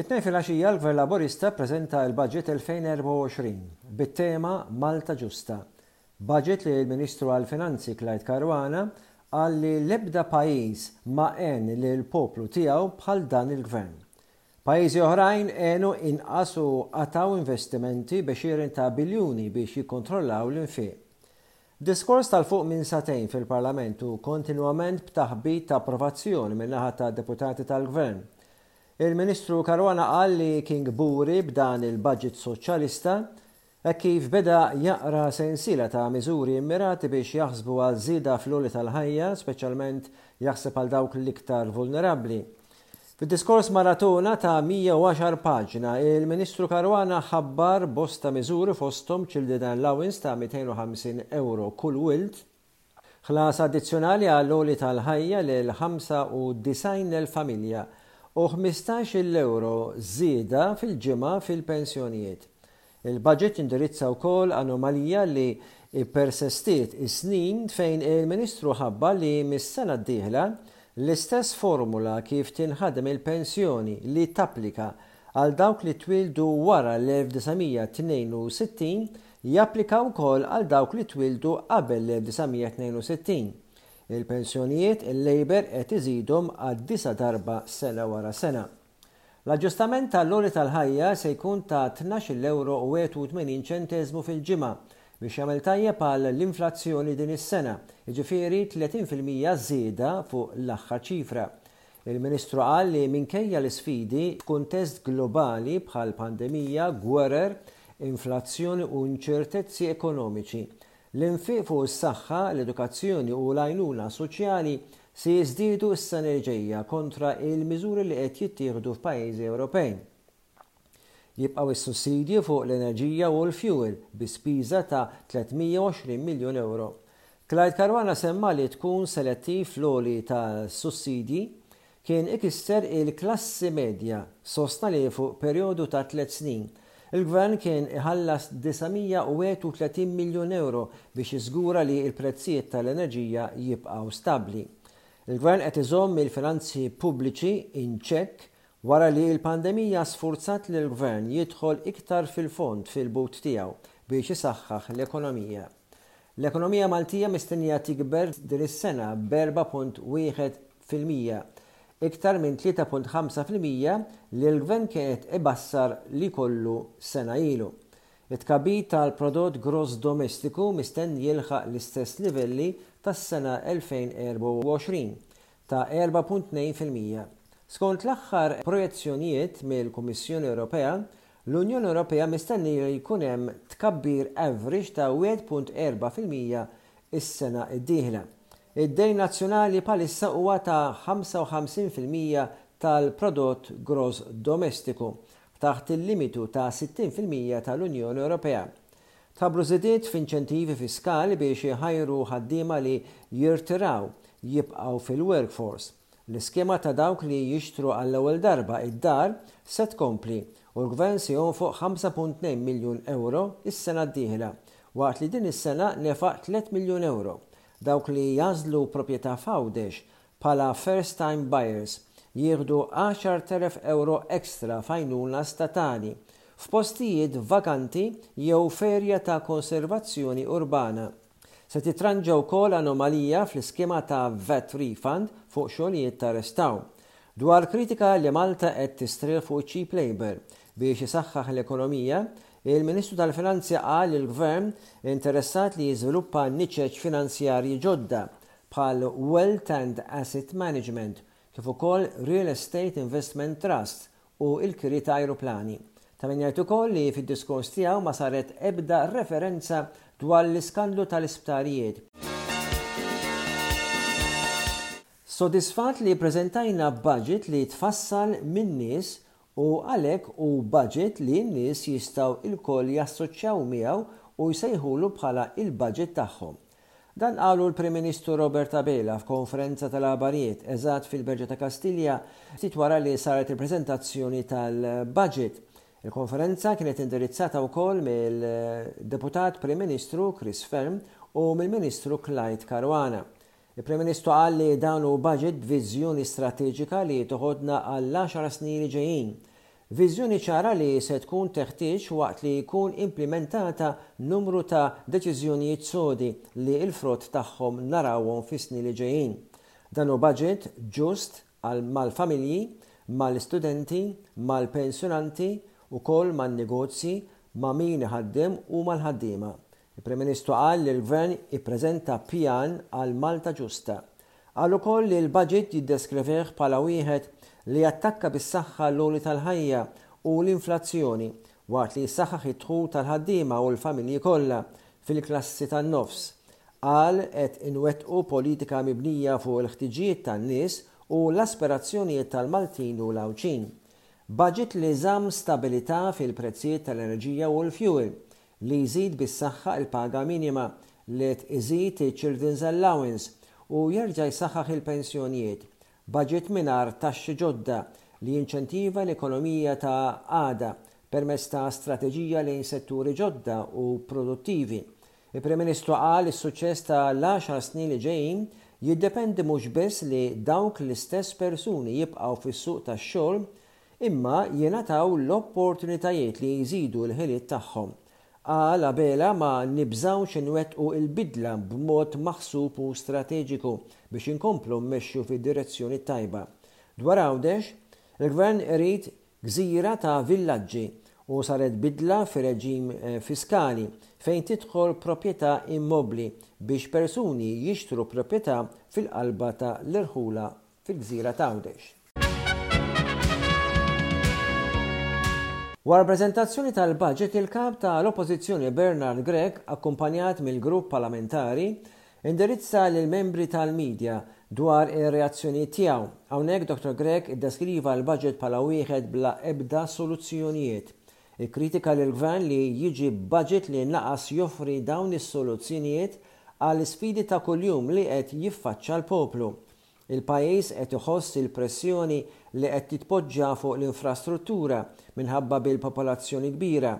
It-Tnejn filgħaxija l-Gvern Laburista ppreżenta l-Baġit 2024 bit-tema Malta Ġusta. Baġit li l-Ministru għall-Finanzi Clyde Caruana qal li l-ebda pajjiż ma għen lill-poplu tiegħu bħal dan il-Gvern. Pajjiżi oħrajn għenu inqas u qatgħu investimenti b'għexieren ta' biljuni biex jikkontrollaw l-infiq. Diskors tal fuq minn sagħtejn fil-Parlament u kontinwament b'taħbit ta' approvazzjoni min-naħa ta' deputati tal-Gvern. Il-Ministru Caruana qal li kien kburi b'dan il-budget Soċjalista hekk kif beda jaqra sensiela ta' miżuri mmirati biex jaħsbu għal żieda fl-għoli tal-ħajja, speċjalment jaħseb għal dawk l-iktar vulnerabbli. Fid-diskors maratona ta' 110 paġna, il-Ministru Caruana ħabbar bosta miżuri fosthom Children Allowance ta' 250 ewro kull wild, ħlas addizzjonali għall-għoli tal-ħajja lil 95,000 familja u ħmistax-il ewro żieda fil-ġimgħa fil-pensjonijiet. Il-Baġit jindirizza wkoll anomalija li ppersestiet is-snin fejn il-Ministru ħabbar li mis-sena d-dieħla l-istess formula kif tinħadem il-pensjoni li tapplika għal dawk li twieldu wara l-1962 japplika wkoll għal dawk li twieldu qabel l-1962. Il-pensjonijiet il-Labour qed iżidhom għad-disa' darba sena wara sena. L-aġġustament tal-għoli tal-ħajja se jkun ta' tnax-il ewro u 81 ċenteżmu fil-ġimgħa biex jagħmel tajjeb għal l-inflazzjoni din is-sena, jiġifieri 30 fil-mija żieda fuq l-aħħar ċifra. Il-Ministru qal li minkejja l-isfidi f'kuntest globali bħal pandemija, gwerer, inflazzjoni u inċertezzi ekonomiċi, L-infiq fuq is-saħħa, l-edukazzjoni u l-għajnuna soċjali se jiżdiedu s-sena li ġejja kontra l-miżuri li qed jittieħdu f'pajjiżi Ewropej. Jibqgħu s-sussidji fuq l-enerġija u l-fjuwil bi spiża ta' 320 miljun ewro. Clyde Caruana semma li tkun selettiv fl-għoli tas-sussidji kien ikisser il-klassi medja sostna li fuq perjodu ta' tliet snin, il-Gvern kien iħallas 931 miljun ewro biex jiżgura li l-prezzijiet tal-enerġija jibqgħu stabbli. Il-Gvern qed iżomm il-finanzi pubbliċi in check wara li l-pandemija sfurzat lill-Gvern jidħol iktar fil-fond fil-but tiegħu biex isaħħaħ l-ekonomija. L-ekonomija Maltija mistennija tikber din is-sena b' 4.1 fil-mija, iktar minn 3.5 fil-mija li l-Gvern kien qed ibassar li jkollu sena ilu. It-tkabbir tal-prodott gross domestiku mistenni jilħaq l-istess livelli tas-sena 2024, ta' 4.2 fil-mija. Skont l-aħħar projezzjonijiet mill-Kummissjoni Ewropea, l-Unjoni Ewropea mistenni li jkun hemm tkabbir average ta' 1.4 fil-mija s-sena d-dieħla. Id-dejn nazzjonali bħalissa huwa ta' 55 fil-mija tal-prodott gross domestiku, taħt il-limitu ta' 60 fil-mija tal-Unjoni Ewropea. Tħabbru żidiet f'inċentivi fiskali biex iħajru ħaddiema li jirtiraw jibqgħu fil-workforce. L-iskema ta' dawk li jixtru għall-ewwel darba id-dar se tkompli u l-Gvern se jonfoq 5.2 miljun ewro s-sena d-dieħla, waqt li din is-sena nefaq tliet miljun ewro Dawk li jagħżlu proprjetà f'Għawdex bħala first time buyers jieħdu 10,000 ewro extra f'għajnuna statali f'postijiet vakanti jew f'erja ta' konservazzjoni urbana. Se titranġa wkoll anomalija fl-iskema ta' vat refund fuq xogħlijiet ta' restawr. Dwar kritika li Malta qed tistrieħ fuq cheap labour biex isaħħaħ l-ekonomija, Il-Ministru tal-Finanzi qal li l-Gvern interessat li jiżviluppa niċeċ finanzjarji ġodda bħal Wealth and Asset Management kif ukoll Real Estate Investment Trust u l-kiri ta' ajruplani. Ta' min jgħid ukoll li fid-diskors tiegħu ma saret ebda referenza dwar l-iskandlu tal-isptarijiet. Sodisfatt li ppreżentajna budget li tfassal min-nies u għalhekk hu budget li n-nies jistgħu lkoll jassoċjaw miegħu u jsejħulu bħala l-budget tagħhom. Dan qalu l-Prim Ministru Robert Abela f'konferenza tal-aħbarijiet eżatt fil-Berġa ta' Kastilja ftit wara li saret il-preżentazzjoni tal-budget. Il-konferenza kienet indirizzata wkoll mill-Deputat Prim Ministru Chris Fearne u mill-Ministru Clyde Caruana. Il-Prim Ministru qal li dan hu budget b'viżjoni strateġika li toħodna għall-għaxar snin li ġejjin. Viżjoni ċara li se tkun teħtieġ waqt li jkun implimentata numru ta' deċiżjonijiet sodi li l-frott tagħhom narawhom fis-snin li ġejjin. Dan hu budget ġust, mal-familji, mal-istudenti, mal-pensjonanti, ukoll man-negozji, ma' min iħaddem u mal-ħaddiema. Il-Prim Ministru qal li l-Gvern ippreżenta pjan għal Malta ġusta. Qal ukoll li l-Baġit jiddeskrivih bħala wieħed li jattakka bis-saħħa l-għoli tal-ħajja u l-inflazzjoni, waqt li jsaħħaħ id-dħul tal-ħaddiema u l-familji kollha fil-klassi tan-nofs. Qal qed inwettqu politika mibnija fuq il-ħtiġijiet tan-nies u l-aspirazzjonijiet tal-Maltin u l-Għawdxin. Baġit li żamm stabilità fil-prezzijiet tal-enerġija u l-fjuwil, li jżid bis-saħħa il-paga minima, li qed iżid iċ-children's allowance u jerġa' jsaħħaħ il-pensjonijiet. Baġit mingħar taxxi ġodda, li jinċentiva l-ekonomija ta' għada permezz ta' strateġija lejn setturi ġodda u produttivi, Il-Prim Ministru qal li s-suċċess ta' l-għaxar snin li ġejjin jiddependi mhux biss li dawk l-istess persuni jibqgħu fis-suq tax-xogħol imma jingħataw l-opportunitajiet li jżidu l-ħiliet tagħhom. Qal Abela ma nibżgħux inwettqu l-bidla b'mod maħsub u strateġiku biex inkomplu mmexxu fid-direzzjoni t-tajba. Dwar Għawdex, il-Gvern irid gżira ta' villaġġi u saret bidla fir-reġim fiskali fejn tidħol proprjetà immobbli biex persuni jixtru proprjetà fil-qalba ta' l-irħula fil-gżira t'Għawdex. Wara l-preżentazzjoni tal-Budget il-Kap ta' l-Oppożizzjoni Bernard Grech akkumpanjat mill-Grupp Parlamentari Indirizza lill-membri tal-media dwar ir-reazzjonijiet tiegħu. Hawnhekk Dottor Grech iddeskriva l-budget bħala wieħed bla ebda soluzzjonijiet. Ikkritika lill-Gvern li jiġi b'budget li naqas joffri dawn is-soluzzjinijiet għall-isfidi ta' kuljum li qed jiffaċċa l-poplu. Il-pajjiż qed iħoss il-pressjoni li qed titpoġġa fuq l-infrastruttura minħabba bil-popolazzjoni kbira.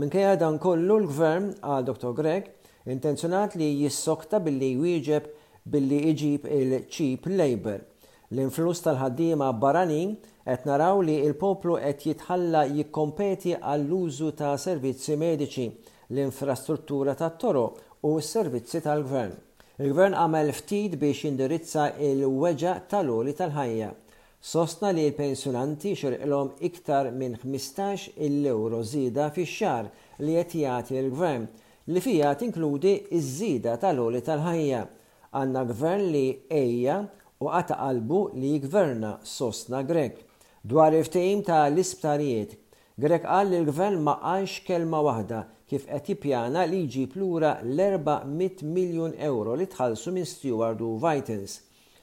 Minkejja dan kollu l-Gvern, qal Dottor Grech, intenzjonat li jissokta billi jwieġeb billi iġib il-cheap labour. L-influss tal-ħaddiema barranin qed naraw li l-poplu qed jitħalla jikkompeti għall-użu ta' servizzi mediċi, l-infrastruttura tat-toroq u s-servizzi tal-Gvern. Il-Gvern għamel ftit biex jindirizza l-weġgħa tal-għoli tal-ħajja. Sostna li l-pensjonanti xirqilhom iktar minn ħmistax il-ewro żieda fix-xahar li qed jagħti l-Gvern, li fiha tinkludi ż-żieda tal-għoli tal-ħajja. Għandna Gvern li għejja u qata' qalbu li jiggverna, sostna Grech. Dwar il-ftehim tal-isptarijiet, Grech qal li l-Gvern ma qalx kelma waħda kif qed jippjana li jġib lura l-erba' mitt miljun ewro li tħallsu minn Steward u Vitals.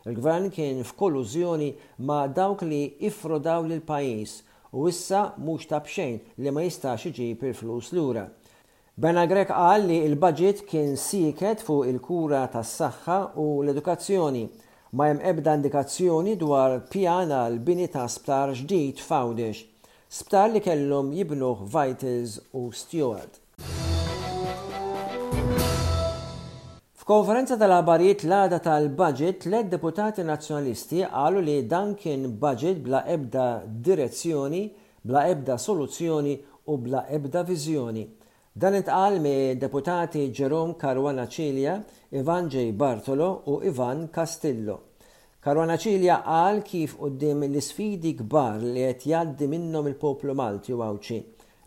Il-Gvern kien f'kolużjoni ma' dawk li iffrodaw lill-pajjiż u issa mhux ta' b'xejn li ma jistax iġib il-flus lura. Bernard Grech qal li l-budget kien sieket fuq il-kura tas-saħħa u l-edukazzjoni. Ma hemm ebda indikazzjoni dwar pjan għal bini ta' sptar ġdid f'Għawdex. Sptar li kellhom jibnuh Vitals u Steward. F'konferenza tal-aħbarijiet l-għada tal-budget, tliet deputati Nazzjonalisti qalu li dan kien budget bla ebda direzzjoni bla ebda soluzzjoni u bla ebda viżjoni. Dan intqal mid-Deputati Jerome Caruana Cilia, Ivan J. Bartolo u Ivan Castillo. Caruana Cilia qal kif quddiem l-isfidi kbar li qed jgħaddi minnhom il-poplu Malti u Għawdxi,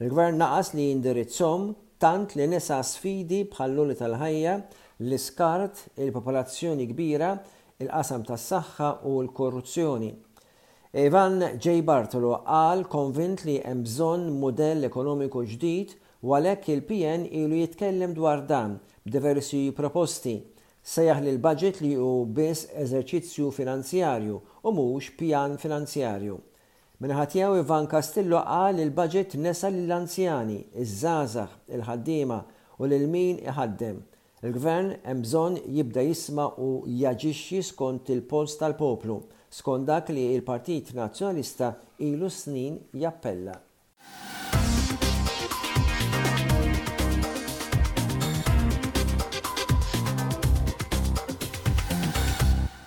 il-Gvern naqas li jindirizzhom tant li nesa sfidi bħall-għoli tal-ħajja, l-iskart, il-popolazzjoni kbira, il-qasam tas-saħħa u l-korruzzjoni. Ivan J. Bartolo qal konvint li hemm bżonn mudell ekonomiku ġdid u għalhekk il-PN ilu jitkellem dwar dan b'diversi proposti. Sejjaħ lill-budget li hu biss eżerċizzju finanzjarju u mhux pjan finanzjarju. Min-naħa tiegħu Ivan Castillo qal li l-budget nesa lill-anzjani, iż-żgħażagħ, il-ħaddiema u lil min iħaddem. Il-Gvern hemm bżonn jibda jisma' u jaġixxi skont il-pols tal-poplu, skont dak li l-Partit Nazzjonalista ilu s-snin jappella.